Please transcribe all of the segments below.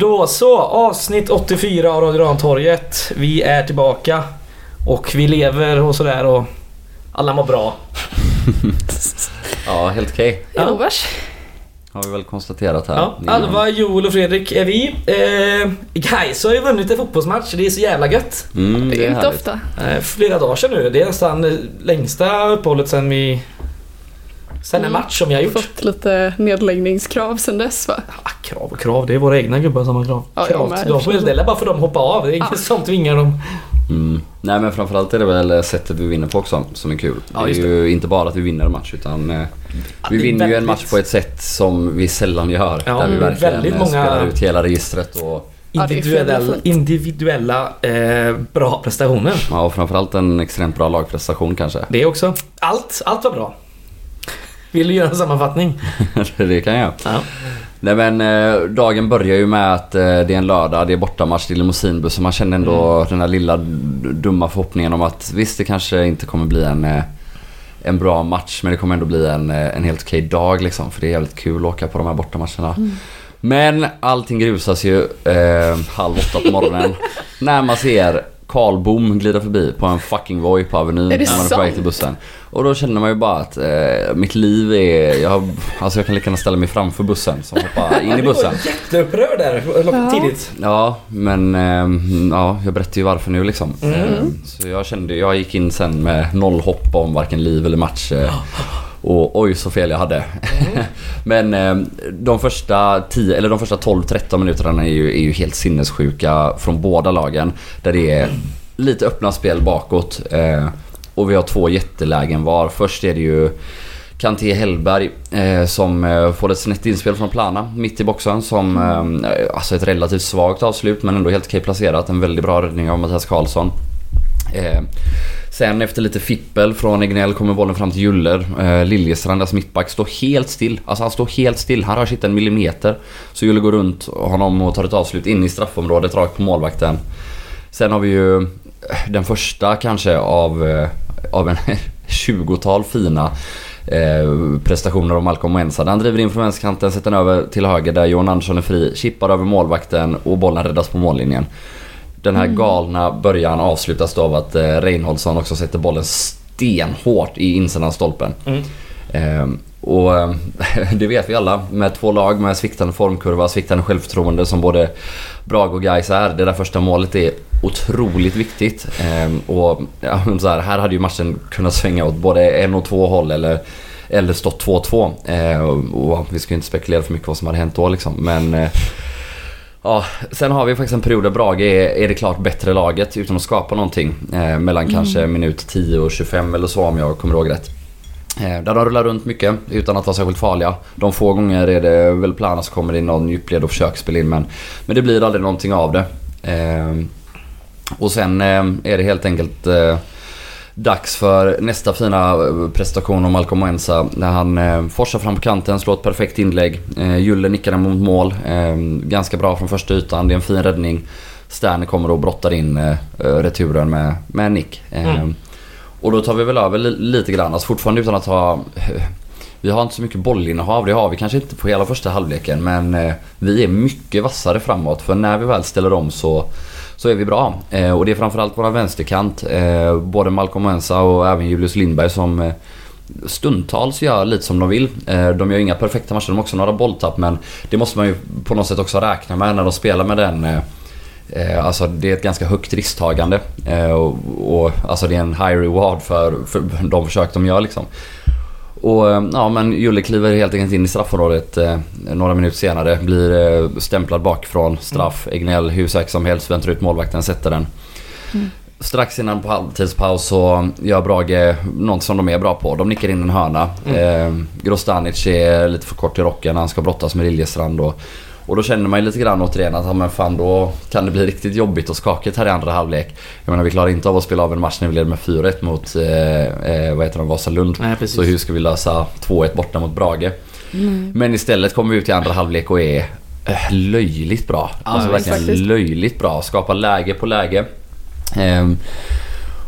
Då så, avsnitt 84 av Radio Rantorget. Vi är tillbaka. Och vi lever och sådär och alla mår bra. Ja, helt okej. Ja. Jo, vars. Har vi väl konstaterat här. Ja, innan. Alva, Joel och Fredrik är vi. Eh, Gais har ju vunnit en fotbollsmatch. Det är så jävla gött. Mm, Det är inte härligt. ofta. Eh, flera dagar sedan nu. Det är nästan längsta uppehållet sen vi... Sen en Mm. match som vi har gjort. Fått lite nedläggningskrav sen dess va? Ah, krav och krav, det är våra egna gubbar som har krav. Ja, krav. De får ställa bara för de hoppar av. Det är inget Ja. som tvingar dem. Mm. Nej men framförallt är det väl sättet vi vinner på också som är kul. Ja, det är ju inte bara att vi vinner en match utan eh, vi det vinner ju en match på ett sätt som vi sällan gör. Ja, där vi mm, verkligen väldigt eh, många- spelar ut hela registret och, Ja, det Individuella, individuella eh, bra prestationer. ja, och framförallt en extremt bra lagprestation kanske. Det också. Allt, allt var bra. Vill du göra en sammanfattning? det kan jag. Ja. Nej men eh, dagen börjar ju med att eh, det är en lördag, det är bortamatch, det är limousinbuss och man känner ändå Mm. den här lilla dumma förhoppningen om att visst det kanske inte kommer bli en, eh, en bra match men det kommer ändå bli en, eh, en helt okej dag liksom för det är jävligt kul att åka på de här bortamatcherna. Mm. Men allting grusas ju eh, halv åtta på morgonen när man ser Karl Bom glida förbi på en fucking Voi på Avenyn när man är på väg till bussen. Och då känner man ju bara att eh, mitt liv är... Jag, alltså jag kan lika gärna ställa mig framför bussen som hoppa in i bussen. Du var jätteupprörd där Ja. tidigt. Ja, men eh, ja, jag berättar ju varför nu liksom. Mm. Eh, så jag kände, jag gick in sen med noll hopp om varken liv eller match. Och oj så fel jag hade. men eh, de första 10, eller de första 12-13 minuterna är ju, är ju helt sinnessjuka från båda lagen. Där det är lite öppna spel bakåt. Eh, och vi har två jättelägen var. Först är det ju Kanté Hellberg eh, som eh, får ett snett inspel från Plana mitt i boxen som eh, alltså ett relativt svagt avslut men ändå helt okej placerat. En väldigt bra räddning av Mattias Karlsson. Eh, sen efter lite fippel från Egnell kommer bollen fram till Juller. Eh, Liljestrand, alltså mittback, står helt still. Alltså han står helt still. Han rör sig inte en millimeter. Så Juller går runt honom och tar ett avslut in i straffområdet rakt på målvakten. Sen har vi ju eh, den första kanske av, eh, av en 20-tal fina eh, prestationer av Malcolm Mensah. Han driver in från vänsterkanten, sätter den över till höger där Johan Andersson är fri, chippar över målvakten och bollen räddas på mållinjen. Den här galna början avslutas då av att eh, Reinholdsson också sätter bollen stenhårt i insidan stolpen. Mm. Ehm, och eh, det vet vi alla. Med två lag med sviktande formkurva, sviktande självförtroende som både Brage och Gais är. Det där första målet är otroligt viktigt. Ehm, och ja, så här, här hade ju matchen kunnat svänga åt både en och två håll eller, eller stått 2-2. Ehm, och, och vi ska ju inte spekulera för mycket vad som hade hänt då liksom. Men eh, Ja, sen har vi faktiskt en period där Brage är, är det klart bättre laget utan att skapa någonting. Eh, mellan kanske minut 10 och 25 eller så om jag kommer ihåg rätt. Eh, där de rullar runt mycket utan att vara särskilt farliga. De få gånger är det väl Plana som kommer in någon djupled och försöker spela in men, men det blir aldrig någonting av det. Eh, och sen eh, är det helt enkelt eh, dags för nästa fina eh, prestation av Malcolm Moensa när han eh, forsar fram på kanten, slår ett perfekt inlägg. Eh, Julle nickar den mot mål. Eh, ganska bra från första ytan, det är en fin räddning. Sterner kommer och brottar in eh, eh, returen med, med nick. Eh, Mm. Och då tar vi väl över li- lite grann, alltså fortfarande utan att ha... Vi har inte så mycket bollinnehav, det har vi kanske inte på hela första halvleken men vi är mycket vassare framåt för när vi väl ställer om så, så är vi bra. Eh, och det är framförallt våra vänsterkant, eh, både Malcolm Mensa och även Julius Lindberg som eh, stundtals gör lite som de vill. Eh, de gör inga perfekta matcher, de har också några bolltapp men det måste man ju på något sätt också räkna med när de spelar med den eh, eh alltså det är ett ganska högt risktagande. Eh, och, och, alltså det är en high reward för, för de försök de gör liksom. Och eh, ja men Julle kliver helt enkelt in i straffområdet eh, några minuter senare. Blir eh, stämplad bakifrån. Straff. Egnell hur säker som helst väntar ut målvakten, sätter den. Strax innan på halvtidspaus så gör Brage något som de är bra på. De nickar in en hörna. Eh, Grostanic är lite för kort i rocken. Han ska brottas med Liljestrand. Och, och då känner man ju lite grann återigen att ja, men fan då kan det bli riktigt jobbigt och skakigt här i andra halvlek. Jag menar vi klarar inte av att spela av en match när vi leder med 4-1 mot eh, eh, vad heter de, Vasalund. Nej, precis. Så hur ska vi lösa 2-1 borta mot Brage? Men istället kommer vi ut i andra halvlek och är eh, löjligt bra. Ja, alltså verkligen löjligt bra. Skapar läge på läge. Ehm,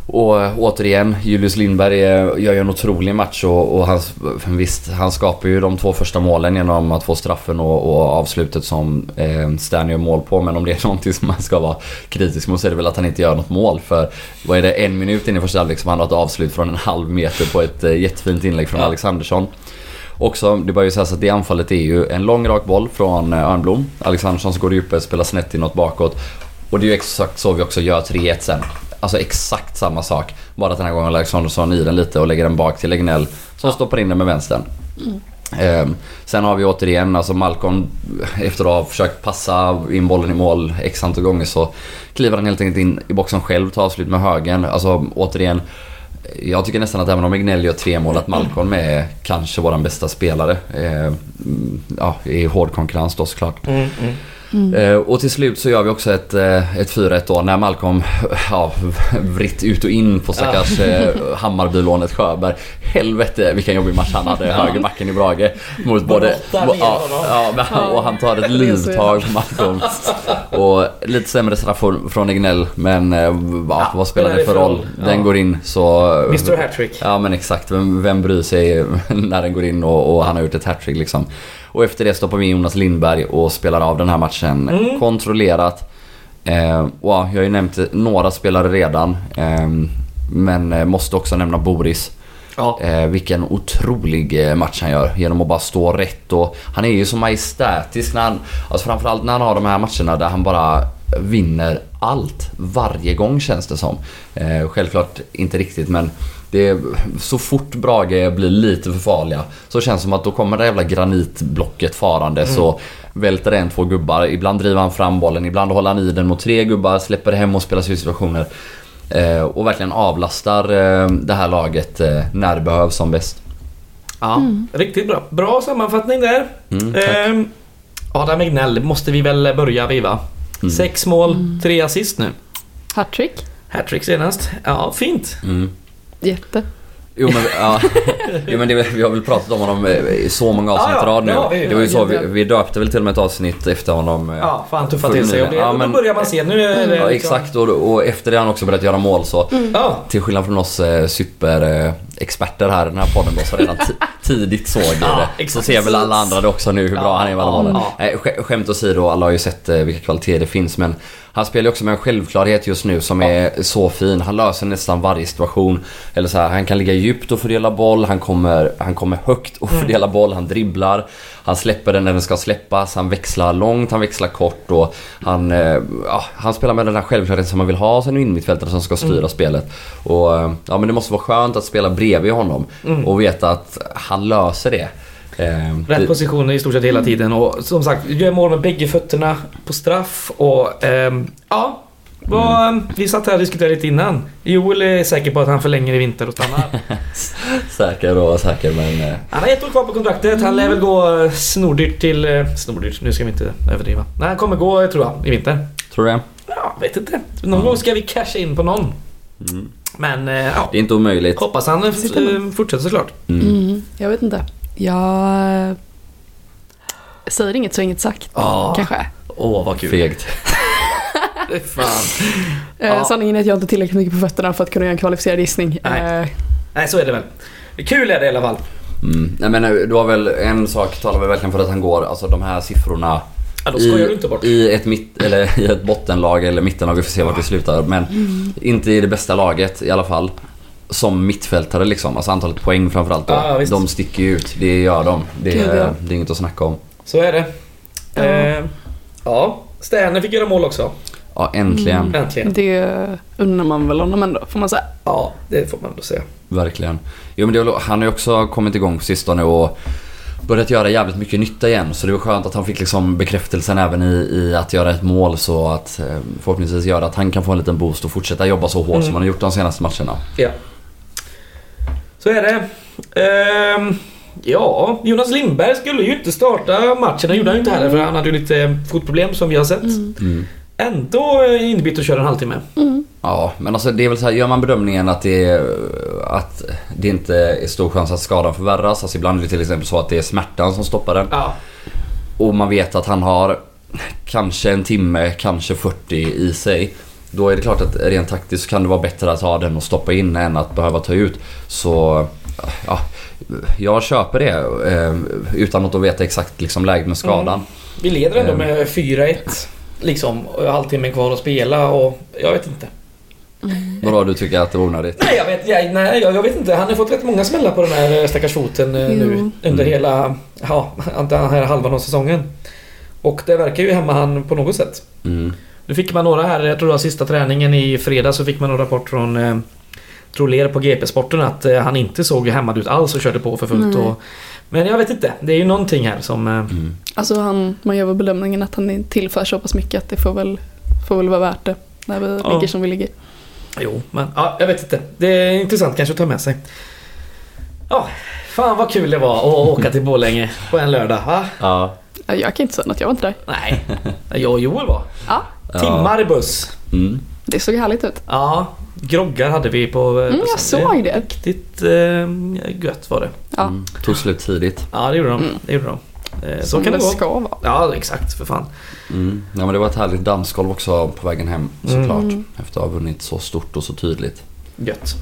Och eh, återigen, Julius Lindberg eh, gör ju en otrolig match och, och han, visst, han skapar ju de två första målen genom att få straffen och, och avslutet som eh, Stan gör mål på. Men om det är någonting som man ska vara kritisk mot så är det väl att han inte gör något mål. För vad är det, en minut in i första halvlek som han har ett avslut från en halv meter på ett eh, jättefint inlägg från Ja. Alexandersson. Också, det bör ju sägas att det anfallet är ju en lång rak boll från eh, Örnblom. Alexandersson som går i djupet, spelar snett inåt bakåt. Och det är ju exakt så vi också gör 3-1 sen. Alltså exakt samma sak. Bara att den här gången Alexandersson i den lite och lägger den bak till Egnell som stoppar in den med vänstern. Ehm, sen har vi återigen, alltså Malcolm efter att ha försökt passa in bollen i mål x antal gånger så kliver han helt enkelt in i boxen själv, tar avslut med högen. Alltså återigen, jag tycker nästan att även om Egnell gör tre mål att Malcolm är kanske våran bästa spelare. Ehm, ja, i hård konkurrens då såklart. Mm, mm. Eh, och till slut så gör vi också ett, eh, ett 4-1 då när Malcolm ja, vritt ut och in på stackars eh, Hammarbylånet Sjöberg. Helvete vilken jobbig match han hade, högerbacken i Brage. Mot både... Ja, ja, han, och han tar ett livtag på Malcolm. Och lite sämre straff från- Egnell men ja, vad spelar det för roll? Den Ja. går in så... Mr Hattrick. Ja men exakt, vem, vem bryr sig när den går in och, och han har gjort ett hattrick liksom. Och efter det stoppar vi in Jonas Lindberg och spelar av den här matchen Mm. kontrollerat. Eh, ja, jag har ju nämnt några spelare redan. Eh, men måste också nämna Boris. Ja. Eh, vilken otrolig eh, match han gör genom att bara stå rätt och han är ju så majestätisk när han, alltså framförallt när han har de här matcherna där han bara vinner allt varje gång känns det som. Eh, självklart inte riktigt men det är, så fort Brage blir lite för farliga så känns det som att då kommer det jävla granitblocket farande så välter en två gubbar. Ibland driver han fram bollen, ibland håller han i den mot tre gubbar, släpper hem och spelar sig situationer. Eh, och verkligen avlastar eh, det här laget eh, när det behövs som bäst. Ja, riktigt bra. Bra sammanfattning där. Mm, tack. Ehm, Adam Egnell måste vi väl börja vid va? Mm. Sex mål, tre assist nu. Hattrick. Hattrick senast. Ja, fint. Mm. Jätte. Jo men, ja. jo, men det, vi har väl pratat om honom i så många avsnitt Ja, i ja, rad nu. det har vi. det var ju så, vi, Ja, vi döpte väl till och med ett avsnitt efter honom. eh, Ja, fan tuffa Fullt till sig. Och det. Ja, och då men- börjar man se. Nu är det Ja, liksom- exakt och, och efter det har han också börjat göra mål så Ja, till skillnad från oss eh, superexperter här i den här podden då, som redan ti- tidigt såg Ja, det. Så exakt. ser väl alla andra det också nu hur bra Ja, han är med alla ja, målen. ja. Nej, sk- Skämt åsido, alla har ju sett eh, vilka kvaliteter det finns men han spelar också med en självklarhet just nu som är så fin. Han löser nästan varje situation. Eller så här, han kan ligga djupt och fördela boll, han kommer, han kommer högt och fördela boll, han dribblar. Han släpper den när den ska släppas, han växlar långt, han växlar kort och han, eh, ja, han spelar med den där självklarheten som man vill ha som en innermittfältare som ska styra spelet. Och eh, ja men det måste vara skönt att spela bredvid honom och veta att han löser det. Eh, rätt det- positioner i stort sett hela tiden. Och som sagt, gör mål med bägge fötterna på straff. Och ehm, ja, vad, Mm. vi satt här och diskuterade lite innan. Joel är säker på att han förlänger i vinter och stannar. Säker och säker men... eh, Han har ett år kvar på kontraktet. Han lär väl gå eh, snordyrt till... eh, Snordyrt, nu ska vi inte överdriva. Nej, han kommer gå tror jag i vinter. Tror du det? Ja, vet inte. Någon gång ska vi casha in på någon. Mm. Men eh, ja, Det är inte omöjligt. hoppas han fortsätter såklart. Mm. Mm, jag vet inte. Jag säger inget så inget sagt. Ja. Kanske. Åh, vad kul. Fegt. Fan. Eh. Sanningen är att jag inte har tillräckligt mycket på fötterna för att kunna göra en kvalificerad gissning. Nej. Eh, Nej, så är det väl. Kul är det i alla fall. Mm. Nej men eh, du har väl en sak talar väl verkligen för att han går, alltså de här siffrorna Ja, då skojar du inte bort. i, ett mitt, eller i ett bottenlag eller mittenlag, vi får se vart det slutar. Men inte i det bästa laget i alla fall. Som mittfältare liksom, alltså antalet poäng framförallt då. Visst. de sticker ju ut, det gör de. Det, Gud, ja. det är inget att snacka om. Så är det. Ja. Eh, ja, Sterner fick göra mål också. Ja, äntligen. Äntligen. det unnar man väl honom ändå, får man säga. Ja, det får man ändå säga. Verkligen. Jo, men det, han har ju också kommit igång på sistone och börjat göra jävligt mycket nytta igen. Så det var skönt att han fick liksom bekräftelsen även i, i att göra ett mål så att eh, förhoppningsvis göra att han kan få en liten boost och fortsätta jobba så hårt Mm. som han har gjort de senaste matcherna. Ja. Så är det. Ehm, ja, Jonas Lindberg skulle ju inte starta matchen. Det gjorde han ju inte heller för han hade ju lite fotproblem som vi har sett. Mm. Ändå eh, inbytt och kör en halvtimme. Ja, men alltså det är väl så här, gör man bedömningen att det, är, att det inte är stor chans att skadan förvärras. Alltså ibland är det till exempel så att det är smärtan som stoppar den. Ja. Och man vet att han har kanske en timme, kanske 40 i sig. Då är det klart att rent taktiskt kan det vara bättre att ha den och stoppa in än att behöva ta ut. Så ja, jag köper det eh, utan att då veta exakt liksom läget med skadan. Vi leder ändå Ehm. med 4-1. Liksom, och halvtimme kvar att spela och jag vet inte. Vadå, du tycker att det var onödigt? Nej, jag vet, jag, nej, jag, jag vet inte. Han har fått rätt många smällar på den här stackars foten eh, nu Jo. under Mm. hela ja, den här halvan av säsongen. Och det verkar ju hämma han på något sätt. Mm. Nu fick man några här, jag tror det var sista träningen i fredag så fick man en rapport från eh, Troler på GP-sporten att eh, han inte såg hämmad ut alls och körde på för fullt. Och, men jag vet inte, det är ju någonting här som... Eh, Mm. Alltså han, man gör väl bedömningen att han tillför så pass mycket att det får väl, får väl vara värt det. När vi Ja. ligger som vi ligger. Jo, men ja, jag vet inte. Det är intressant kanske att ta med sig. Ja, fan vad kul det var att åka till Borlänge på en lördag. Va? Ja. Ja, Jag kan inte säga något, jag var inte där. Nej, jag och Joel var. Ja. Timmar i buss. Mm. det såg härligt ut. Ja, groggar hade vi på eh, Mm, jag såg det. Riktigt eh, gött var det. Ja, Mm. Tog slut tidigt. Ja, det gjorde de. Mm. Det gjorde de. Eh, så kan det det gå. ska vara. Ja, exakt för fan. Mm. Ja, men det var ett härligt dansgolv också på vägen hem såklart. Mm. Efter att ha vunnit så stort och så tydligt. Gött.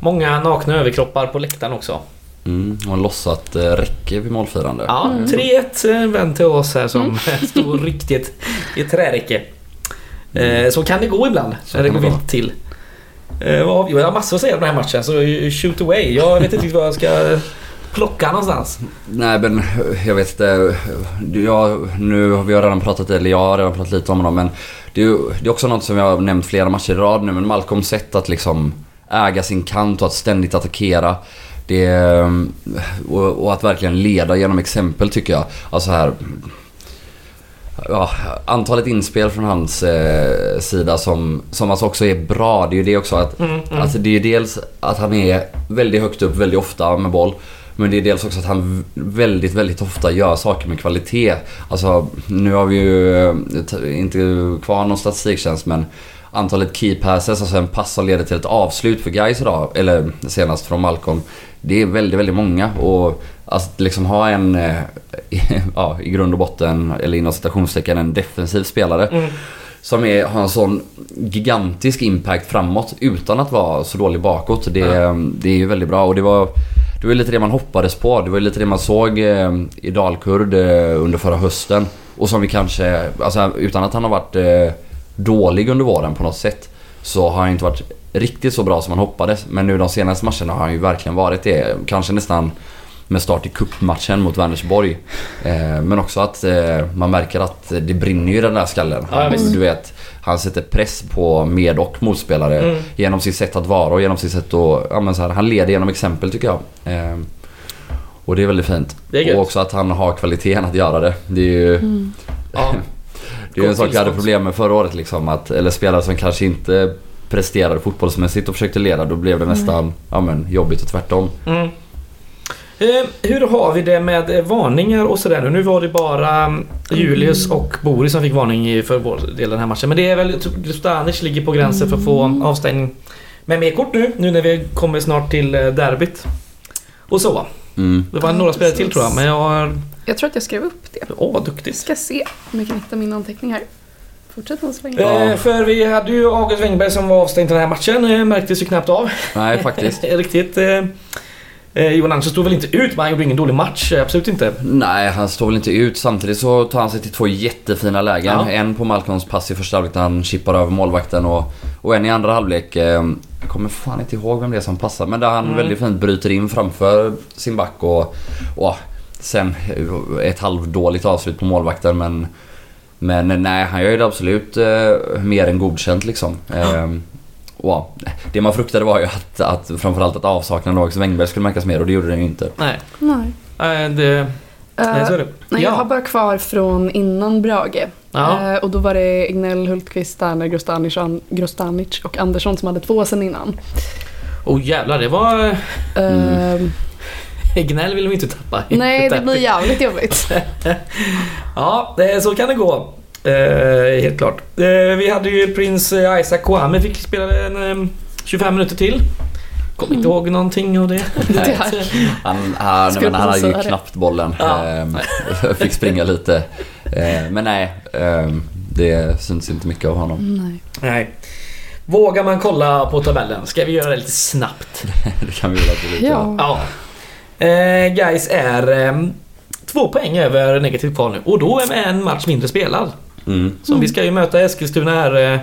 Många nakna överkroppar på läktaren också. Mm. Och en lossat eh, räcke vid målfirande. Ja, Mm. 3-1 eh, en vän till oss här som stod riktigt i träräcke. Eh, så kan det gå ibland Så när det går vilt till. Eh, har? Jag har massor att säga om den här matchen så eh, shoot away. Jag vet inte riktigt vad jag ska plocka någonstans. Nej men jag vet inte. Jag, nu har vi har redan pratat, eller jag har redan pratat lite om dem men det är, det är också något som jag har nämnt flera matcher i rad nu men Malcolms sätt att liksom äga sin kant och att ständigt attackera. Det, är- och, och att verkligen leda genom exempel tycker jag. Alltså här Ja, antalet inspel från hans eh, sida som, som alltså också är bra. Det är ju det också att Mm, mm. Alltså det är ju dels att han är väldigt högt upp väldigt ofta med boll. Men det är dels också att han väldigt, väldigt ofta gör saker med kvalitet. Alltså nu har vi ju eh, inte kvar någon statistiktjänst men antalet key passes, alltså en pass som leder till ett avslut för guys idag, eller senast från Malcolm. Det är väldigt, väldigt många och att liksom ha en, eh, ja i grund och botten, eller inom citationstecken, en defensiv spelare Mm. som är, har en sån gigantisk impact framåt utan att vara så dålig bakåt. Det, det är ju väldigt bra och det var, det var lite det man hoppades på. Det var lite det man såg eh, i Dalkurd under förra hösten. Och som vi kanske, alltså utan att han har varit dålig under våren på något sätt. Så har han inte varit riktigt så bra som man hoppades. Men nu de senaste matcherna har han ju verkligen varit det. Kanske nästan med start i cupmatchen mot Vänersborg. Eh, men också att eh, man märker att det brinner ju i den där skallen. Ja, visst. du vet, han sätter press på med och motspelare Mm. genom sitt sätt att vara och genom sitt sätt att... Ja, men så här, han leder genom exempel tycker jag. Eh, och det är väldigt fint. Är och också att han har kvaliteten att göra det. Det är ju... Mm. Ja. Det är en sak vi hade problem med förra året liksom. Att, eller spelare som kanske inte presterade fotbollsmässigt och försökte leda. Då blev det nästan ja, men, jobbigt och tvärtom. Mm. Eh, hur har vi det med eh, varningar och sådär nu? Nu var det bara mm, Julius och Boris som fick varning i- för vår del den här matchen. Men det är väl Grustanic ligger på gränsen för att få avstängning med mer kort nu. Nu när vi kommer snart till eh, derbyt. Och så. Mm. Det var Ja, några spelare till tror jag men jag har... Jag tror att jag skrev upp det. Åh vad Vi duktigt. ska se om jag kan hitta min anteckning här. Fortsätt sväng. Ja. Eh, för vi hade ju August Wengberg som var avstängd den här matchen. Eh, märktes ju knappt av. Nej, faktiskt. Riktigt. Eh, eh, Johan Andersson stod väl inte ut men han gjorde ingen dålig match. Absolut inte. Nej, han står väl inte ut. Samtidigt så tar han sig till två jättefina lägen. Ja. En på Malcolms pass i första halvlek när han chippar över målvakten och, och en i andra halvlek. Eh, jag kommer fan inte ihåg vem det är som passar. Men där han Mm. väldigt fint bryter in framför sin back och, och sen ett halvdåligt avslut på målvakten. Men, men nej, han gör ju det absolut eh, mer än godkänt liksom. Eh, och, det man fruktade var ju att, att framförallt att avsaknaden av August Wengberg skulle märkas mer och det gjorde den ju inte. Nej. Nej. Eh, det, nej, så är det. Nej, jag har ja. bara kvar från innan Brage. Ja. Eh, och då var det Ignell, Hultqvist, Sterner, Grostanic, Grostanic och Andersson som hade två sen innan. Oh jävlar, det var... eh, Eh, Gnäll vill vi inte tappa. nej, det blir jävligt jobbigt. Ja, det, så kan det gå. Eh, helt klart. Eh, vi hade ju prins eh, Isaac Kwame fick spela en, eh, 25 minuter till. Kommer inte ihåg någonting av det. Han, han, men han hade ju knappt bollen. Ja, Ehm, fick springa lite. Ehm, men nej. ehm, Det syns inte mycket av honom. Nej. Nej. Vågar man kolla på tabellen? Ska vi göra det lite snabbt? det kan vi väl göra. Ja. Ja. Eh, guys är eh, två poäng över negativt kval nu och då är med en match mindre spelad. Mm. Så vi ska ju möta Eskilstuna här eh,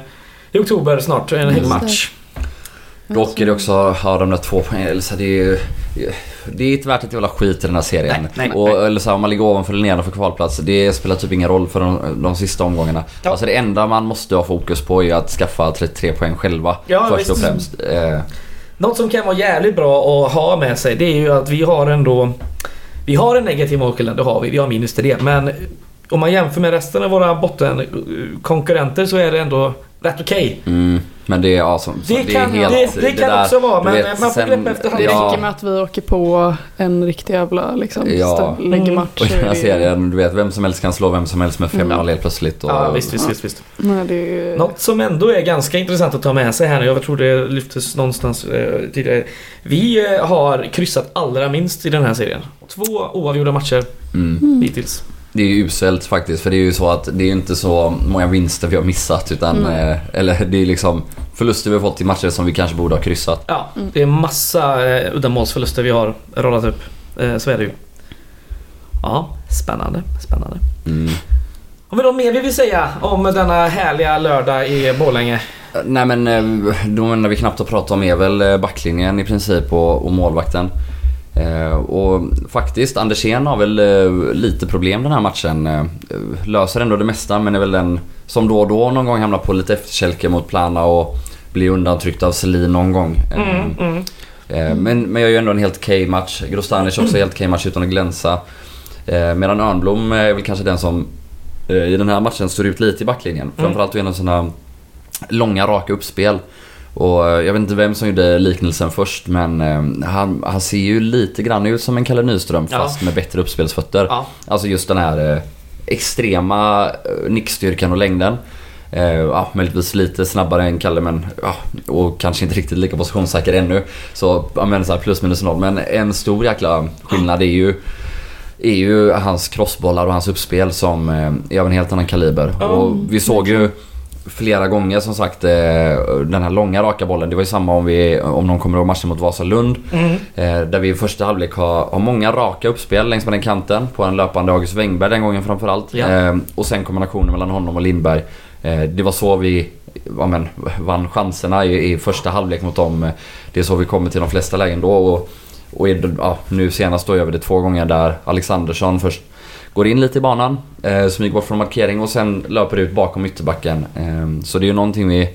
i oktober snart, en hel Just match. Dock är det också, ja de där två poängen, eller så det är ju... Det är inte värt ett jävla skit i den här serien. Nej, nej, och, nej. Eller så här, om man ligger ovanför eller nedanför kvalplats, det spelar typ ingen roll för de, de sista omgångarna. Ja. Alltså det enda man måste ha fokus på är att skaffa 33 poäng själva. Ja, först och visst. främst. Eh, något som kan vara jävligt bra att ha med sig det är ju att vi har ändå... Vi har en negativ målskillnad, det har vi. Vi har minus till det. Men om man jämför med resten av våra bottenkonkurrenter så är det ändå rätt okej. mm, men det är, ja, som, Det det kan- är helt... det- det kan också vara, men man får greppa efter hand. Det ja, räcker med att vi åker på en riktig jävla liksom, Ja. ja. lägger Mm. match. Och den det- serien, du vet vem som helst kan slå vem som helst med 5-0 Mm. helt plötsligt. Och, Ja, visst, visst, visst, visst. Nej, det är. Något som ändå är ganska intressant att ta med sig här nu, jag tror det lyftes någonstans eh, tidigare. Vi eh, har kryssat allra minst i den här serien. Två oavgjorda matcher Mm. hittills. Det är ju uselt faktiskt för det är ju så att det är inte så många vinster vi har missat utan Nej. eh, eller det är liksom förluster vi har fått i matcher som vi kanske borde ha kryssat. Ja, Mm. det är massa eh, uddamålsförluster vi har rollat upp. Eh, så är det ju. Ja, spännande, spännande. Mm. Har vi något mer vi vill säga om denna härliga lördag i Borlänge? Nej men eh, de enda vi knappt har pratat om är väl eh, backlinjen i princip och, och målvakten. Eh, och faktiskt, Andersén har väl eh, lite problem den här matchen. Eh, löser ändå det mesta men är väl den som då och då någon gång hamnar på lite efterkälke mot Plana och blir undantryckt av Selin någon gång. Mm, mm. Men, men jag gör ändå en helt okej match. Grostanic också en helt okej match utan att glänsa. Medan Örnblom är väl kanske den som i den här matchen står ut lite i backlinjen. Framförallt genom sådana långa raka uppspel. Och eh, jag vet inte vem som gjorde liknelsen först men eh, han, han ser ju lite grann ut som en Kalle Nyström Ja. fast med bättre uppspelsfötter. Ja. Alltså just den här eh, extrema nickstyrkan och längden. Eh, ja, möjligtvis lite snabbare än Kalle men ja, och kanske inte riktigt lika positionssäker ännu. Så ja, men så här plus minus noll. Men en stor jäkla skillnad är ju är ju hans crossbollar och hans uppspel som är av en helt annan kaliber. Ja, och vi såg ju flera gånger som sagt eh, den här långa raka bollen. Det var ju samma om, vi, om någon kommer ihåg matchen mot Vasalund. Mm. Eh, där vi i första halvlek har, har många raka uppspel längs med den kanten på en löpande August Wengberg den gången framförallt. Ja. Eh, och sen kombinationen mellan honom och Lindberg. Det var så vi ja, men, vann chanserna i, i första halvlek mot dem. Det är så vi kommer till de flesta lägen då. Och, och ja, nu senast då gör vi det två gånger där Alexandersson först går in lite i banan, eh, smyger bort från markering och sen löper ut bakom ytterbacken. Eh, så det är ju någonting vi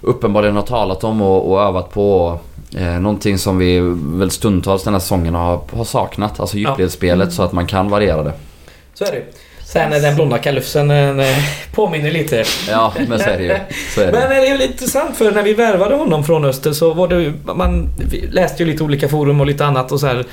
uppenbarligen har talat om och, och övat på. Eh, någonting som vi väl stundtals den här säsongen har, har saknat. Alltså djupledsspelet så att man kan variera det. Så är det. Sen är den blonda kalufsen eh, påminner lite. Ja, men så är det ju. Är Men det. det är väl intressant för när vi värvade honom från Öster så var det man läste ju lite olika forum och lite annat och så här.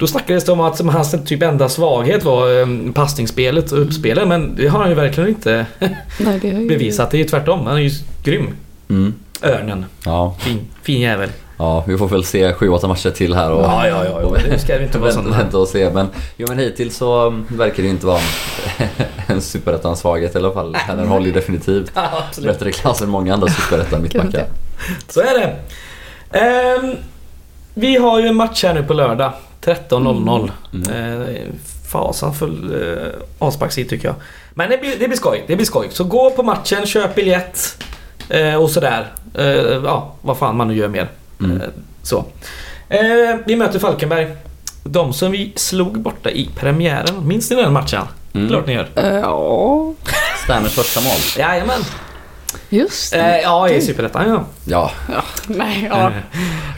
Då snackades det om att hans typ enda svaghet var um, passningsspelet och uppspelet men det har han ju verkligen inte Nej, det har ju... bevisat. Det är ju tvärtom. Han är ju grym. Mm. Örnen. Ja, Fin, fin jävel. ja, vi får väl se 7-8 matcher till här och, Ja, ja, ja. och. Nu ska det inte vara vänta, sån. vänta och se. Men, jo, men hittills så um, verkar det inte vara en, en superettan-svaghet i alla fall. Den håller ju definitivt Ja, absolut. bättre klass än många andra superettan mittbackar. Så är det. Ehm, vi har ju en match här nu på lördag. 13.00. Mm. Eh, fasanfull eh, avsparkstid tycker jag. Men det blir, det blir skoj. Det blir skoj. Så gå på matchen, köp biljett eh, och sådär. Eh, ja, vad fan man nu gör mer. Mm. Eh, så. Eh, vi möter Falkenberg. De som vi slog borta i premiären. Minns ni den matchen? Mm. Klart ni gör. Eh, Ja, Sterners första mål. Jajamän. Just Eh, det. ja, i Superettan ja. Ja, Ja, nej, ja.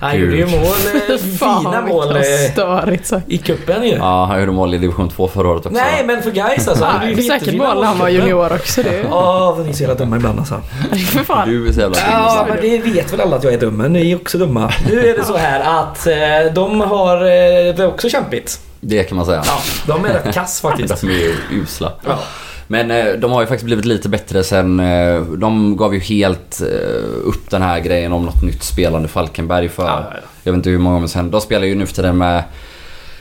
Han gjorde ju mål. Eh, fina mål eh, störigt i cupen ju. ja, han gjorde mål i division 2 förra året också. Nej men för guys alltså. han gjorde säkert mål när han var junior också. Det Ja, vad ni är så jävla dumma ibland alltså. för fan. Du är så jävla Ja, men det vet väl alla att jag är dum, men ni är också dumma. Nu är det så här att eh, de har eh, det är också kämpigt. Det kan man säga. Ja, de är rätt kass faktiskt. De är ju usla. Ja. Men eh, de har ju faktiskt blivit lite bättre sen. Eh, de gav ju helt eh, upp den här grejen om något nytt spelande Falkenberg för... Ja, ja, ja. Jag vet inte hur många gånger sen. De spelar ju nu för tiden med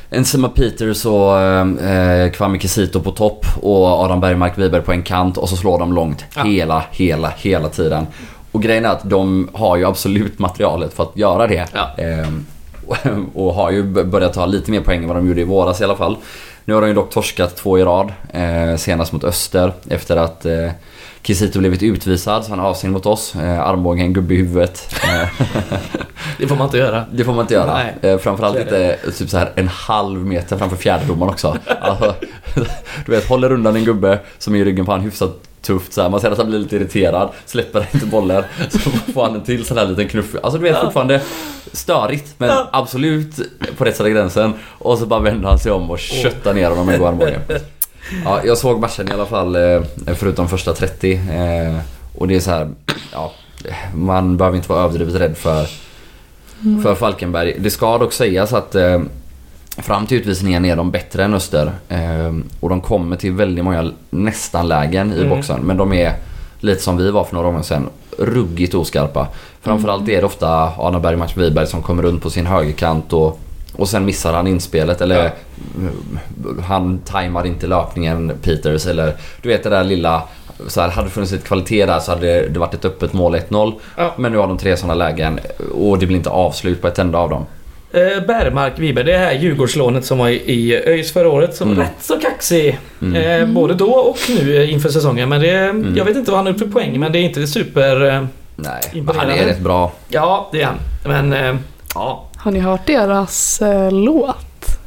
En Sima Peters och eh, Kwame Kisito på topp och Adam Bergmark Wiberg på en kant och så slår de långt Ja. hela, hela, hela tiden. Och grejen är att de har ju absolut materialet för att göra det. Ja. Ehm, och, och har ju börjat ta lite mer poäng än vad de gjorde i våras i alla fall. Nu har de ju dock torskat två i rad. Eh, senast mot Öster efter att eh, Kisito blivit utvisad så han är avstängd mot oss. Eh, armbågen en gubbe i huvudet. Eh, Det får man inte göra. det får man inte göra. Nej. Eh, framförallt inte typ så här en halv meter framför fjärdedomaren också. Alltså, du vet, håller undan en gubbe som är i ryggen på han hyfsat tufft så här. Man ser att han blir lite irriterad, släpper inte bollen. Så får han en till sån här liten knuff. Alltså du vet Ja. fortfarande störigt men absolut på rätt sida gränsen. Och så bara vänder han sig om och köttar ner honom med god armbåge. Ja, jag såg matchen i alla fall eh, förutom första 30. eh, Och det är så här, ja, man behöver inte vara överdrivet rädd för, för Falkenberg. Det ska dock sägas att eh, fram till utvisningen är de bättre än Öster. Och de kommer till väldigt många nästan-lägen i Mm. boxen. Men de är lite som vi var för några år sedan. Ruggigt oskarpa. Framförallt är det ofta Arne Bergmark Wiberg som kommer runt på sin högerkant och, och sen missar han inspelet. Eller Ja. han tajmar inte löpningen Peters. Eller du vet det där lilla så här, hade det funnits lite kvalitet där så hade det varit ett öppet mål 1-0. Ja. Men nu har de tre sådana lägen och det blir inte avslut på ett enda av dem. Eh, Bergmark Wiberg, det här Djurgårdslånet som var i, ÖIS förra året. Som Mm. rätt så kaxig. Mm. Eh, både då och nu eh, inför säsongen. Men det, jag vet inte vad han har gjort för poäng. Men det är inte super... Eh, Nej, men han är rätt bra. ja, det är han. Men... Eh, ja. Har ni hört deras eh, låt?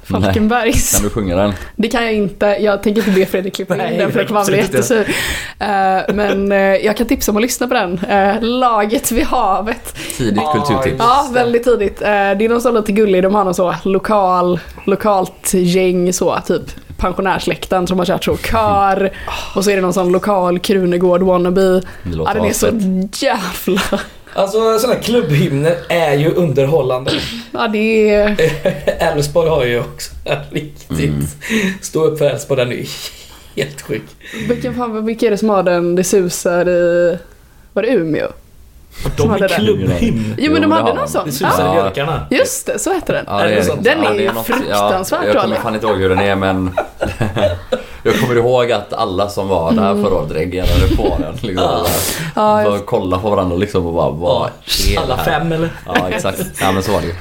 Falkenbergs. Kan du sjunga den? Det kan jag inte. Jag tänker inte be Fredrik klippa Nej, in den för jag kommer bli absolut inte. jättesur. Eh, men eh, jag kan tipsa om att lyssna på den. Eh, Laget vid havet. Tidigt kulturtips. ja. Väldigt tidigt. Det är någon som är lite gullig. De har någon så lokal, lokalt gäng så, typ pensionärsläkten som har kört så kör. Och så är det någon sån lokal Krunegård wannabe. Det Ja, den är så jävla... Alltså sådana här klubbhymner är ju underhållande. Ja, det är... Elfsborg har ju också riktigt... Stå upp för Elfsborg, den är ju helt sjuk. Vilken fan, vilka är det som har den? Det susar i... Var det Umeå? De är klubbhymn. Jo men de det hade har någon de. sån. Det susar i Ja, björkarna. just det, så heter den. Ja, Är det något Den ja, är det ju något- fruktansvärt ja, Jag kommer dålig. fan inte ihåg hur den är men Jag kommer ihåg att alla som var där förra året reagerade på den. Liksom, Ja. Ja, bara kolla på varandra liksom och bara vad är Alla här? fem eller? Ja exakt, ja men så var det ju.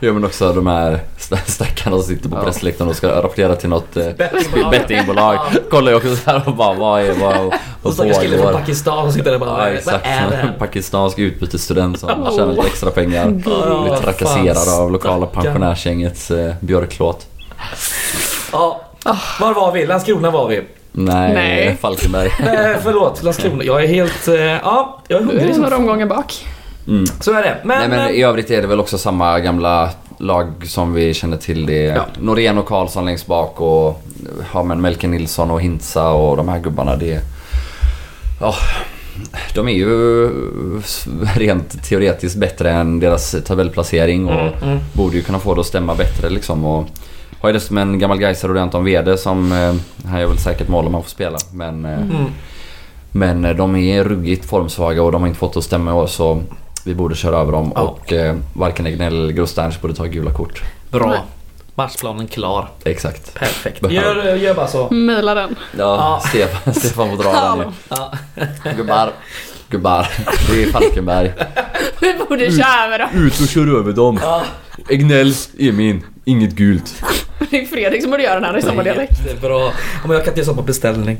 Ja men också de här sta- stackarna som sitter på Ja. pressläktaren och ska rapportera till något eh, Bettingbolag. bettingbolag. Kollar jag också så här och bara vad är vad, Och vad stackars kille från pågår? Pakistan som sitter där och bara Ja vad exakt, är det pakistansk utbytesstudent som Åh. tjänar lite extra pengar. Blir vad trakasserad av lokala pensionärsgängets eh, björklåt. Ja. Var var vi? Landskrona var vi. Nej, Nej. Falkenberg. Nej, förlåt, Landskrona. Jag är helt... eh, Ja, jag är Du hungrig är som några omgångar bak. Mm. Så är det. Men... Nej men eh, i övrigt är det väl också samma gamla lag som vi känner till. Det är Ja. Norén och Karlsson längst bak och ja, men Melker Nilsson och Hintsa och de här gubbarna. Det är, ja, de är ju rent teoretiskt bättre än deras tabellplacering och Mm, mm. borde ju kunna få det att stämma bättre liksom. Och har ju dessutom en gammal Gaisare och Anton Wede som, eh, han gör väl säkert mål om han får spela. Men, eh, Mm. men eh, de är ruggigt formsvaga och de har inte fått att stämma i år så vi borde köra över dem Ja. och eh, varken Egnell eller Grosternch borde ta gula kort. Bra. Nej. Matchplanen klar. Exakt. Perfekt. Gör, gör bara så. Mejla den. Ja, Stefan, Stefan får dra den ju. Ja. Gubbar, gubbar. Det är Falkenberg. Vi borde köra över dem. Ut och kör över dem. Ja. Egnell är min. Inget gult. Det är Fredrik som borde göra den här i samma dialekt. Jättebra. Om jag kan inte göra på beställning.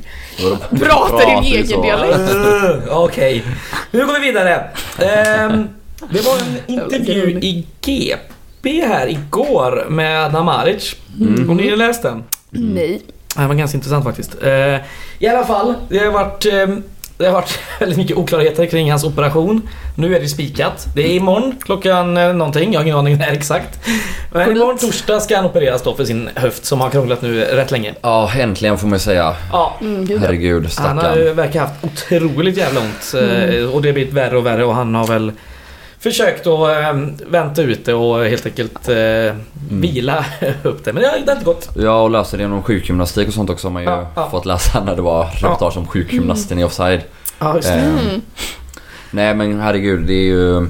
Prata din egen dialekt. Okej. Nu går vi vidare. Ehm, det var en intervju i GP här igår med Adnan Maric. Mm. Har ni läst den? Nej. Det var ganska intressant faktiskt. Eh, I alla fall, det har varit ehm, det har varit väldigt mycket oklarheter kring hans operation. Nu är det spikat. Det är imorgon klockan eh, någonting, jag har ingen aning när exakt. Men imorgon torsdag ska han opereras då för sin höft som har krånglat nu rätt länge. Ja, äntligen får man säga. Ja, Mm. Herregud, han har stackarn. ju verkar haft otroligt jävla ont. eh, Och det har blivit värre och värre och han har väl försökt att eh, vänta ut det och helt enkelt eh, vila upp det. Men det har det har inte gått. Ja, och löser det genom sjukgymnastik och sånt också har man ju Ja, ja. fått läsa när det var reportage om sjukgymnasten i offside. Ja, just det. Eh, Mm. Nej men herregud, det är ju...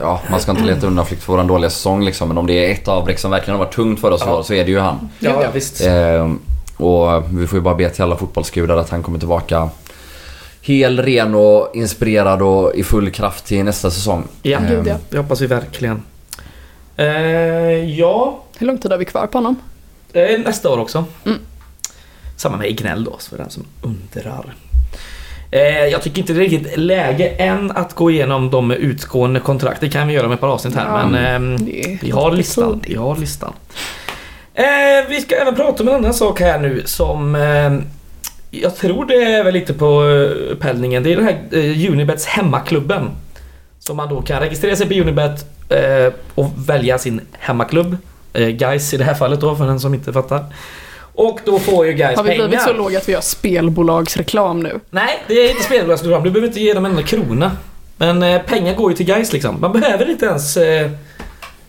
ja, man ska inte leta undanflykt för våran dåliga säsong liksom. Men om det är ett avbräck som verkligen har varit tungt för oss Ja. så är det ju han. Ja, ja visst. Eh, och vi får ju bara be till alla fotbollsgudar att han kommer tillbaka hel, ren och inspirerad och i full kraft till nästa säsong. Ja, Gud, ja. det hoppas vi verkligen. Eh, ja, Hur lång tid har vi kvar på honom? eh, nästa år också. Mm. Samma med Ignell då, för den som undrar. Eh, jag tycker inte det är riktigt läge än att gå igenom de utgående kontrakt. Det kan vi göra med ett par avsnitt här, Ja, men ehm, vi har listan. Vi har listan. Eh, vi ska även prata om en annan sak här nu som eh, jag tror det är väl lite på eh, upphällningen. Det är den här eh, Unibets hemmaklubben. Som man då kan registrera sig på Unibet eh, och välja sin hemmaklubb. Guys i det här fallet då, för den som inte fattar. Och då får ju Guys Har vi pengar. blivit så låga att vi har spelbolagsreklam nu? Nej, det är inte spelbolagsprogram. Du behöver inte ge dem en enda krona. Men pengar går ju till guys liksom. Man behöver inte ens...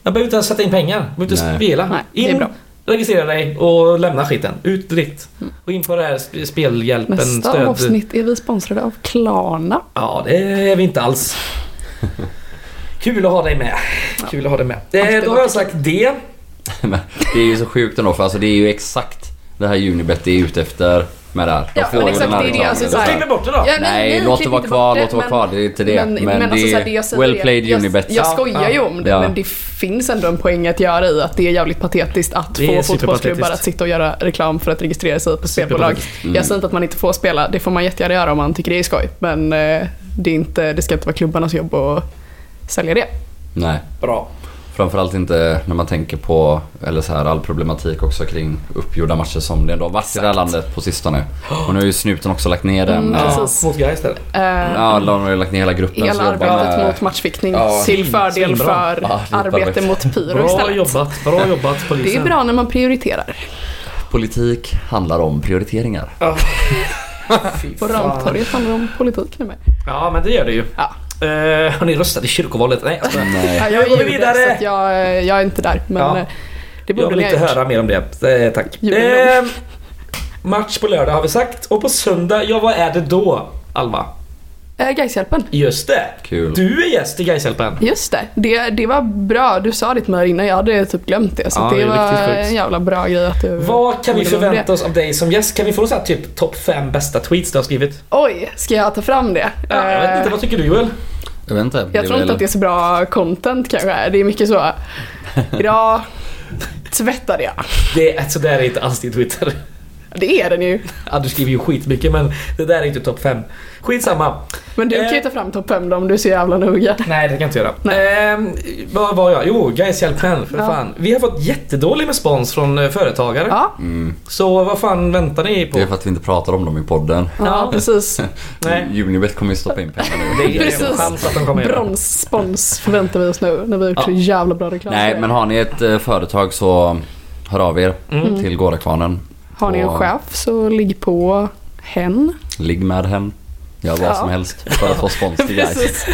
Man behöver inte ens sätta in pengar. Man behöver inte Nej. spela. Nej, det är in, bra. Registrera dig och lämna skiten. Ut direkt. Och in på det här sp- spelhjälpen Nästa stöd. avsnitt är vi sponsrade av Klarna. Ja, det är vi inte alls. Kul att ha dig med. Kul att ha dig med. Eh, då har jag sagt det. Det är ju så sjukt ändå för alltså det är ju exakt det här Unibet är ute efter med det här. De Ja, får men ju exakt, den här det är det, alltså, Så här- bort det då. Ja, Nej, låt det vara kvar, låt det vara men- kvar. Det är inte det. Men, men, alltså, så här, det jag säger well är- played jag, Unibet. Jag Ja, skojar ju om det, Ja. men det finns ändå en poäng att göra i att det är jävligt patetiskt att Det få fotbollsklubbar att sitta och göra reklam för att registrera sig på spelbolag. Mm. Jag säger inte att man inte får spela, det får man jättegärna göra om man tycker det är skoj. Men eh, det, är inte, det ska inte vara klubbarnas jobb att sälja det. Nej. Bra. Framförallt inte när man tänker på, eller så här, all problematik också kring uppgjorda matcher som det ändå har varit i det här landet på sistone. Och nu har ju snuten också lagt ner den. Mm, eh, Ja, mot där. Eh, Ja, de har ju lagt ner hela gruppen Hela arbetet med... mot matchfixning Ja, till fördel för Ja, arbete mot pyro Bra istället. jobbat. Bra jobbat polisen. Det är bra när man prioriterar. Politik handlar om prioriteringar. Ja. På. Ramtorget handlar det om politik nu med. Ja, men det gör det ju. Ja. Eh, har ni röstat i kyrkovalet? Nej, jag. Nej. Jag går vidare. Så att jag, eh, jag är inte där. Men Ja. eh, det Jag borde vill ni ha inte gjort. höra mer om det. Eh, tack. Eh, match på lördag har vi sagt. Och på söndag, ja vad är det då? Alva? Eh, Gaishjälpen. Just det. Kul. Du är gäst i Gaishjälpen. Just det. det, det var bra. Du sa det till mig innan, jag hade typ glömt det. Så Ja, det, det är var riktigt sjukt. en jävla bra grej att du... Vad kan vi gjorde förvänta oss av dig som gäst? Kan vi få så här typ topp 5 bästa tweets du har skrivit? Oj, ska jag ta fram det? Ja, jag vet Eh, inte, vad tycker du Joel? Jag vet inte. jag tror inte att det är så bra content kanske. Det är mycket så. Idag tvättade jag. Det är, så där är inte alls din Twitter. Det är den ju. Ja, du skriver ju skitmycket men det där är inte topp 5. Skitsamma. Men du kan ju Eh. ta fram topp 5 då om du är så jävla noga. Nej, det kan jag inte göra. Nej. Ehm, vad var jag? Jo, Guys Hjälpen, för Ja. fan. Vi har fått jättedålig respons från eh, företagare. Ja, Mm. Så vad fan väntar ni på? Det är för att vi inte pratar om dem i podden. ja, precis. Unibet kommer ju stoppa in pengar Det nu. är en Precis. chans att de kommer. Bronsspons förväntar vi oss nu när vi har gjort Ja. så jävla bra reklam. Nej, men har ni ett eh, företag så hör av er Mm. till Gårdakvarnen. Har ni en chef så ligg på hen. Ligg med hen. Gör vad Ja. som helst för att få spons till guys.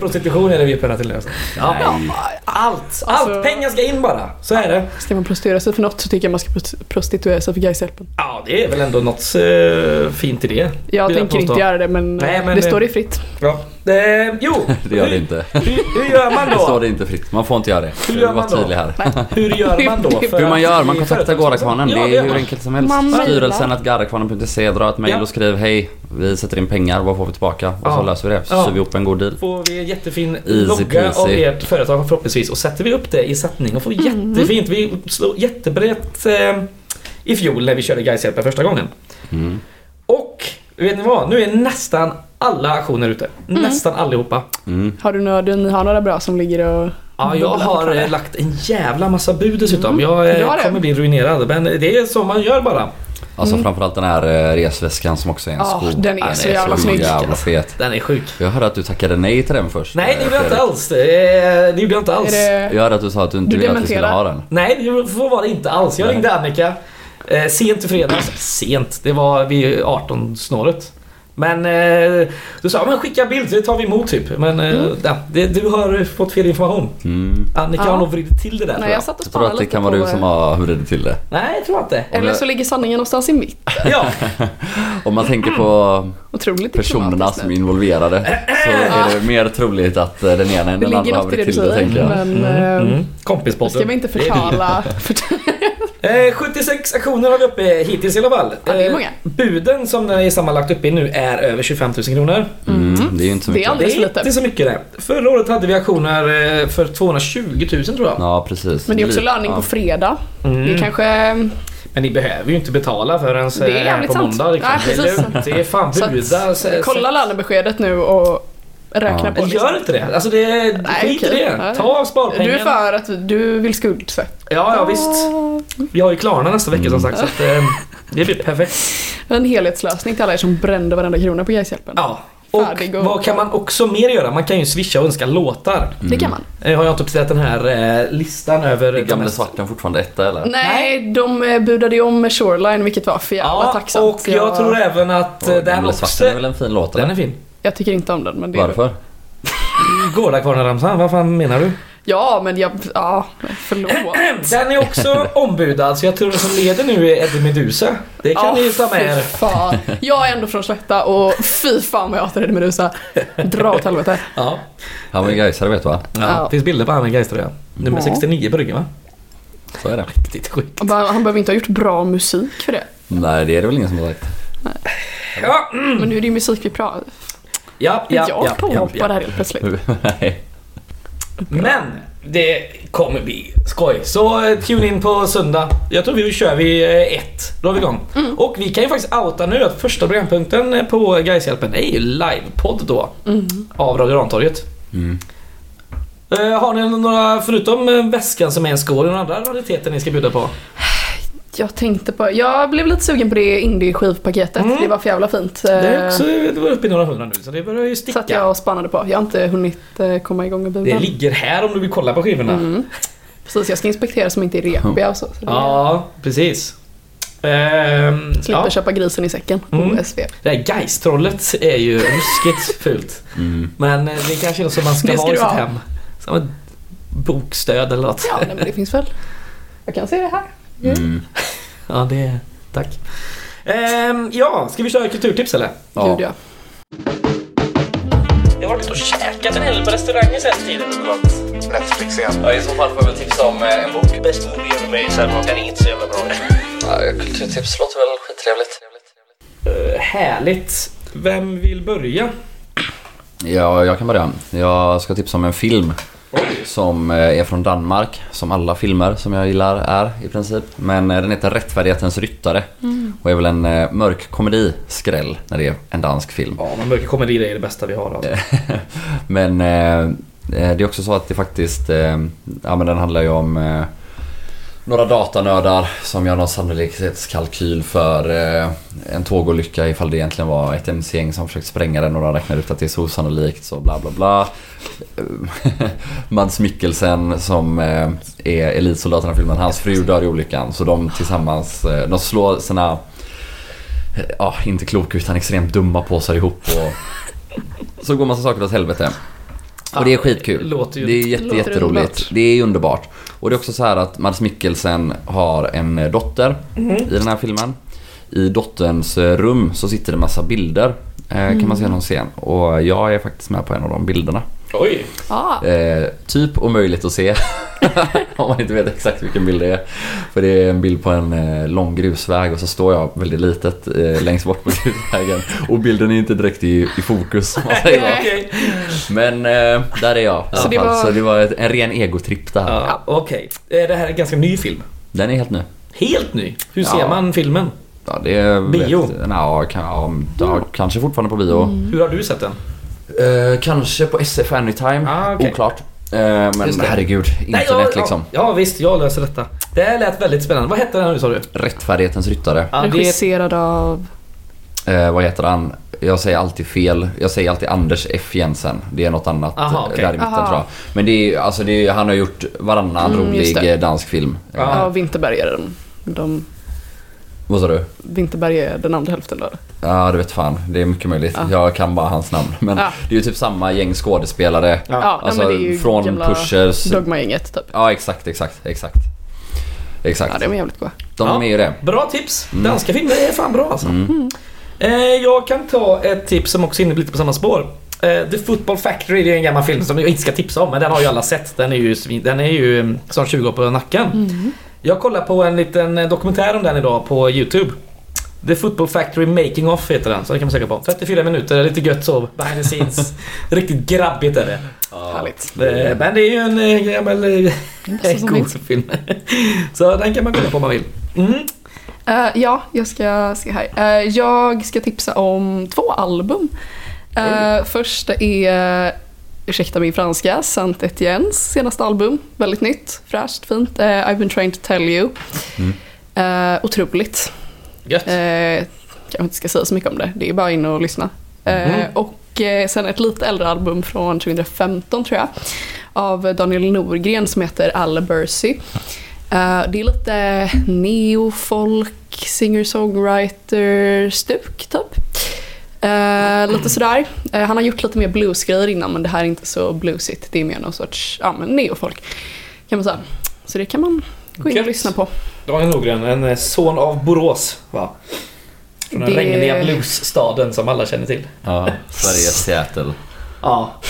Prostitution är det vi öppnar till nu. alltså. Ja. Nej. Allt! Alltså- Allt! Pengar ska in bara. Så är det. Ska man prostituera sig för något så tycker jag man ska prost- prostituera sig för Gaishjälpen. Ja, det är väl ändå något eh, fint i det. Jag tänker påstå. inte göra det men, Nej, eh, men det det- står det fritt. Ja. Eh, jo, Det gör det inte. hur, hur gör man Det står då? det inte fritt. Man får inte göra det. Hur gör man då? tydlig här. Hur gör man då? för Hur man gör? Man kontaktar? Gårdakvarnen. Ja, Det är hur enkelt som helst. Man. Styrelsen att garrakvarnen.se. Dra ett mejl Ja. och skriv hej. Vi sätter in pengar. Vad får vi tillbaka? Och Ja. så löser vi det. Så Ja. syr vi ihop en god deal. får vi en jättefin Easy logga peasy. av ert företag förhoppningsvis och sätter vi upp det i sättning och får jättefint. Vi slog jättebrett eh, i fjol när vi körde Gaishjälpen första gången. Mm. Och vet ni vad? Nu är nästan alla aktioner ute. Nästan allihopa. Mm. Har du några, du, har några bra som ligger och Ja, jag har eh, lagt en jävla massa bud dessutom. Jag eh, kommer bli ruinerad. Men det är så man gör bara. Alltså framförallt den här eh, resväskan som också är en Ja, sko. den är så jävla snygg. jävla fet. Den är sjuk. Jag hörde att du tackade nej till den först. Nej, det gjorde jag inte alls. Det gjorde jag inte alls. Är det, Jag hörde att du sa att du inte Du ville att vi skulle ha den. Nej, det får vara det inte alls. Jag Nej. ringde Annika eh, sent i fredags. Sent, det var vid 18-snåret. Men eh, du sa men skicka bild, det tar vi emot typ. Men eh, ja, det, du har fått fel information. Mm. Annika Ja. har nog vridit till det där tror Nej, jag. jag satt och Jag tror att spanade det lite kan vara du som har vridit till det. Nej, jag tror inte. Eller så ligger sanningen någonstans i mitt. Ja, Om man tänker på Otroligt personerna diplomatiskt som är nu. involverade så är det mer troligt att eh, den ena än Det den andra har något i det vridit du till det tänker jag. Men eh, mm. kompispodden. ska vi inte Det förtala... Eh, 76 aktioner har vi uppe hittills i alla fall. Ja, det är Eh, många. Buden som den är sammanlagt uppe i nu är över 25 000 kronor. Mm. Det är ju inte så Det är mycket. Det är lite. inte så mycket det. Förra året hade vi auktioner eh, för 220 000 tror jag. Ja, precis. Men det är också löning ja. på fredag. Mm. Det är kanske... Men ni behöver ju inte betala förrän Det är eh, på sant. måndag. Liksom. Nej, det, är lugnt. det är fan Så att- buda. så- Kolla lönebeskedet nu och räkna Ja. på. liksom. Gör inte det. Alltså det, Nej, skit i det. Ta sparpengen. Du är för att du vill skuldsätta. Ja, ja visst. Vi har ju Klarna nästa vecka som sagt så att, eh, det blir perfekt. En helhetslösning till alla er som brände varenda krona på Gaishjälpen. Ja. Och Färdig och- vad kan man också mer göra? Man kan ju swisha och önska låtar. Det kan man. Eh, Har jag inte uppdaterat den här eh, listan över... Är gamle svarten fortfarande etta eller? Nej, de budade ju om med Shoreline vilket var för jävla Ja, tacksamt. och jag tror även att Och den gamle också... svarten är väl en fin låt Den eller? är fin. Jag tycker inte om den. Men det är Varför? Gårdakvarnen-ramsan, vad fan menar du? Ja, men jag... Ja, förlåt. Den är också ombudad så jag tror den som leder nu är Eddie Medusa. Det kan ni ju ta med er. fy fan. Jag är ändå från Slätta och fy fan vad jag hatar Eddie Medusa. Dra åt helvete. Ja. Han var ju gaisare vet du va? ja. Ja. finns bilder på han med Gais ja. Nummer Ja. 69 på ryggen va? Så är det. Riktigt skit. Han bara- Han behöver inte ha gjort bra musik för det. Nej det är det väl ingen som har sagt. Ja, mm. Men nu är det ju musik vi pratar ja, ja, Jag ja, ja, påhoppar ja. här helt plötsligt. Nej. Men det kommer bli skoj. Så eh, tune in på söndag. Jag tror vi kör vi eh, ett. Då är vi igång. Mm. Och vi kan ju faktiskt outa nu att första programpunkten eh, på Gaishjälpen är ju livepodd då. Mm. Av Radio Rantorget. Mm. Har ni några, förutom väskan som är en skål, några andra rariteter ni ska bjuda på? Jag tänkte på... Jag blev lite sugen på det indie-skivpaketet. Mm. Det var för jävla fint. Det är Eh, också det var uppe i några hundra nu så det börjar ju sticka. Satt jag och spannade på. Jag har inte hunnit eh, komma igång med Det budan. ligger här om du vill kolla på skivorna. Mm. Precis, jag ska inspektera som inte är repiga och så. så det- Ja, precis. Ehm, Slipper ja. köpa grisen i säcken. Mm. OSV. Det här Geist-trollet är ju ruskigt fult. Mm. Men eh, det kanske är något som man ska, Det ska ha i sitt ha. hem. Som ett bokstöd eller något. Ja, nej, men det finns väl. Jag kan se det här. Mm. Ja, det... Tack. Ehm, ja, ska vi köra kulturtips eller? Ja. Gud ja. Jag har varit och käkat en hel del på restauranger sen tiden. Netflix igen. Ja, I så fall får jag väl tipsa om eh, en bok. Best movie ever made, sen den är inte så jävla bra. Ja, kulturtips låter väl skittrevligt. Uh, härligt. Vem vill börja? Ja, jag kan börja. Jag ska tipsa om en film som eh, är från Danmark. Som alla filmer som jag gillar är i princip. Men eh, den heter Rättfärdighetens ryttare. Och är väl en eh, mörk komedi skräll när det är en dansk film. Ja, men mörka komedier är det bästa vi har. Alltså. Men det är också så att det faktiskt, ja men den handlar ju om några datanördar som gör någon sannolikhetskalkyl för eh, en tågolycka ifall det egentligen var ett MC-gäng som försökte spränga den och de räknar ut att det är så osannolikt så bla bla bla. Eh, Mads Mikkelsen som eh, är elitsoldaten i filmen, hans fru dör i olyckan så de tillsammans, eh, de slår sina, ja inte kloka utan extremt dumma påsar ihop och så går massa saker åt helvete. Och det är skitkul. Låter ju- det är jätte, jätteroligt. Det är underbart. Och det är också så här att Mads Mikkelsen har en eh, dotter i den här filmen. I dotterns eh, rum så sitter det massa bilder. Eh, Kan man se någon scen. Och jag är faktiskt med på en av de bilderna. Oj! Ah, Eh, typ omöjligt att se. Om man inte vet exakt vilken bild det är. För det är en bild på en eh, lång grusväg och så står jag väldigt litet eh, längst bort på grusvägen. Och bilden är inte direkt i, i fokus. man säger. Okej. Men eh, där är jag Så det var- Så det var ett, en ren egotripp där. Ja, Okej. Eh, Det här är en ganska ny film. Den är helt ny. Helt ny. Hur ser Ja. man filmen? Ja, det är... Bio? Vet, ja, kan, ja, ja, kanske fortfarande på bio. Hur har du sett den? Eh, kanske på SF Anytime. Ah, okej. Oklart. Eh, men Just det. herregud, internet ja, liksom. Ja, ja visst, jag löser detta. Det lät väldigt spännande. Vad hette den nu sa du? Rättfärdighetens ryttare. Är... regisserad av... Eh, vad heter han? Jag säger alltid fel. Jag säger alltid Anders F Jensen. Det är något annat Aha, okej. där i mitten Aha. tror jag. Men det är, alltså det är, han har gjort varannan Mm, rolig eh, dansk film. Ja. Ja, Vinterbergaren. De... Vad sa du? Vinterberg är den andra hälften då? Ja, det vet fan. Det är mycket möjligt. Ja. Jag kan bara hans namn. Men Ja. det är ju typ samma gäng skådespelare. Ja. Ja, Alltså nej, men det är ju från gamla Pushers. Dogma-gänget typ. Ja, exakt, exakt, exakt. Exakt. Ja, det är jävligt goa. De Ja. är ju det. Bra tips. Mm. Danska filmer är fan bra alltså. Eh, jag kan ta ett tips som också är inne lite på samma spår. Eh, The Football Factory, det är en gammal film som jag inte ska tipsa om, men den har ju alla sett. Den är ju, den är ju mm, snart 20 år på nacken. Jag kollar på en liten eh, dokumentär om den idag på YouTube. The Football Factory Making Off heter den, så den kan man söka på. 34 minuter, lite gött så, behind the scenes. Riktigt grabbigt är det. Härligt. Eh, Men det är ju en eh, gammal eh, bästa som god finns. film. Så den kan man kolla på om man vill. Mm. Eh, ja, jag ska se här. Eh, jag ska tipsa om två album. Uh, första är, ursäkta min franska, Saint Etiennes senaste album. Väldigt nytt, fräscht, fint. Eh, I've been trying to tell you. Uh, otroligt. Gött. Uh, jag inte ska säga så mycket om det, det är bara in och lyssna. Mhm. Och sen ett lite äldre album från 2015 tror jag. Av Daniel Norgren som heter Alabercy. Eh, det är lite neofolk, singer-songwriter-stuk typ. Eh, lite sådär. Eh, han har gjort lite mer bluesgrejer innan men det här är inte så bluesigt. Det är mer någon sorts ja, men neofolk kan man säga. Så det kan man gå in och Gött. lyssna på. Daniel Norgren, en eh, son av Borås. Va? Från den Det- regniga bluesstaden som alla känner till. Ja, Sveriges Seattle. Ja.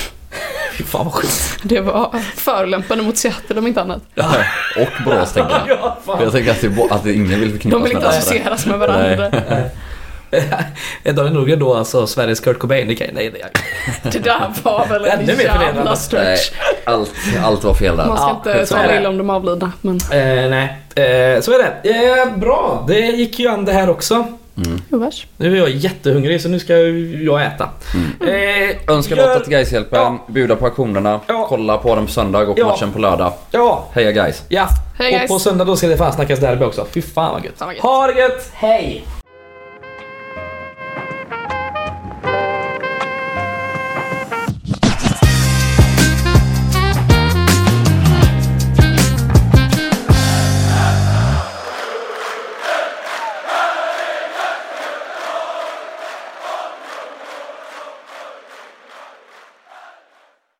Fy fan vad sjukt. Det var förolämpande mot Seattle om inte annat. Och Borås tänker jag. Ja, För fan. jag tänker att, det, är bo- att ingen vill De förknippas vill med inte varandra. associeras med varandra. Är Daniel Norgren då alltså Sveriges Kurt Cobain? Det kan, nej, det. Det där var väl en jävla. Nej, stretch. allt, allt var fel där. Man ska Ja, inte tala illa om de avlidna. Men Eh, nej, eh, så är det. Eh, bra, det gick ju an det här också. vars. Nu är jag jättehungrig så nu ska jag äta. Eh, Önska gör- något till Gaishjälpen, Ja. bjuda på auktionerna, Ja. kolla på den på söndag och Ja. matchen på lördag. Ja, Heja guys! ja. Hej, och guys. på söndag då ska det fan snackas derby också. Fy. Fan vad gött. Ha det gött, hej!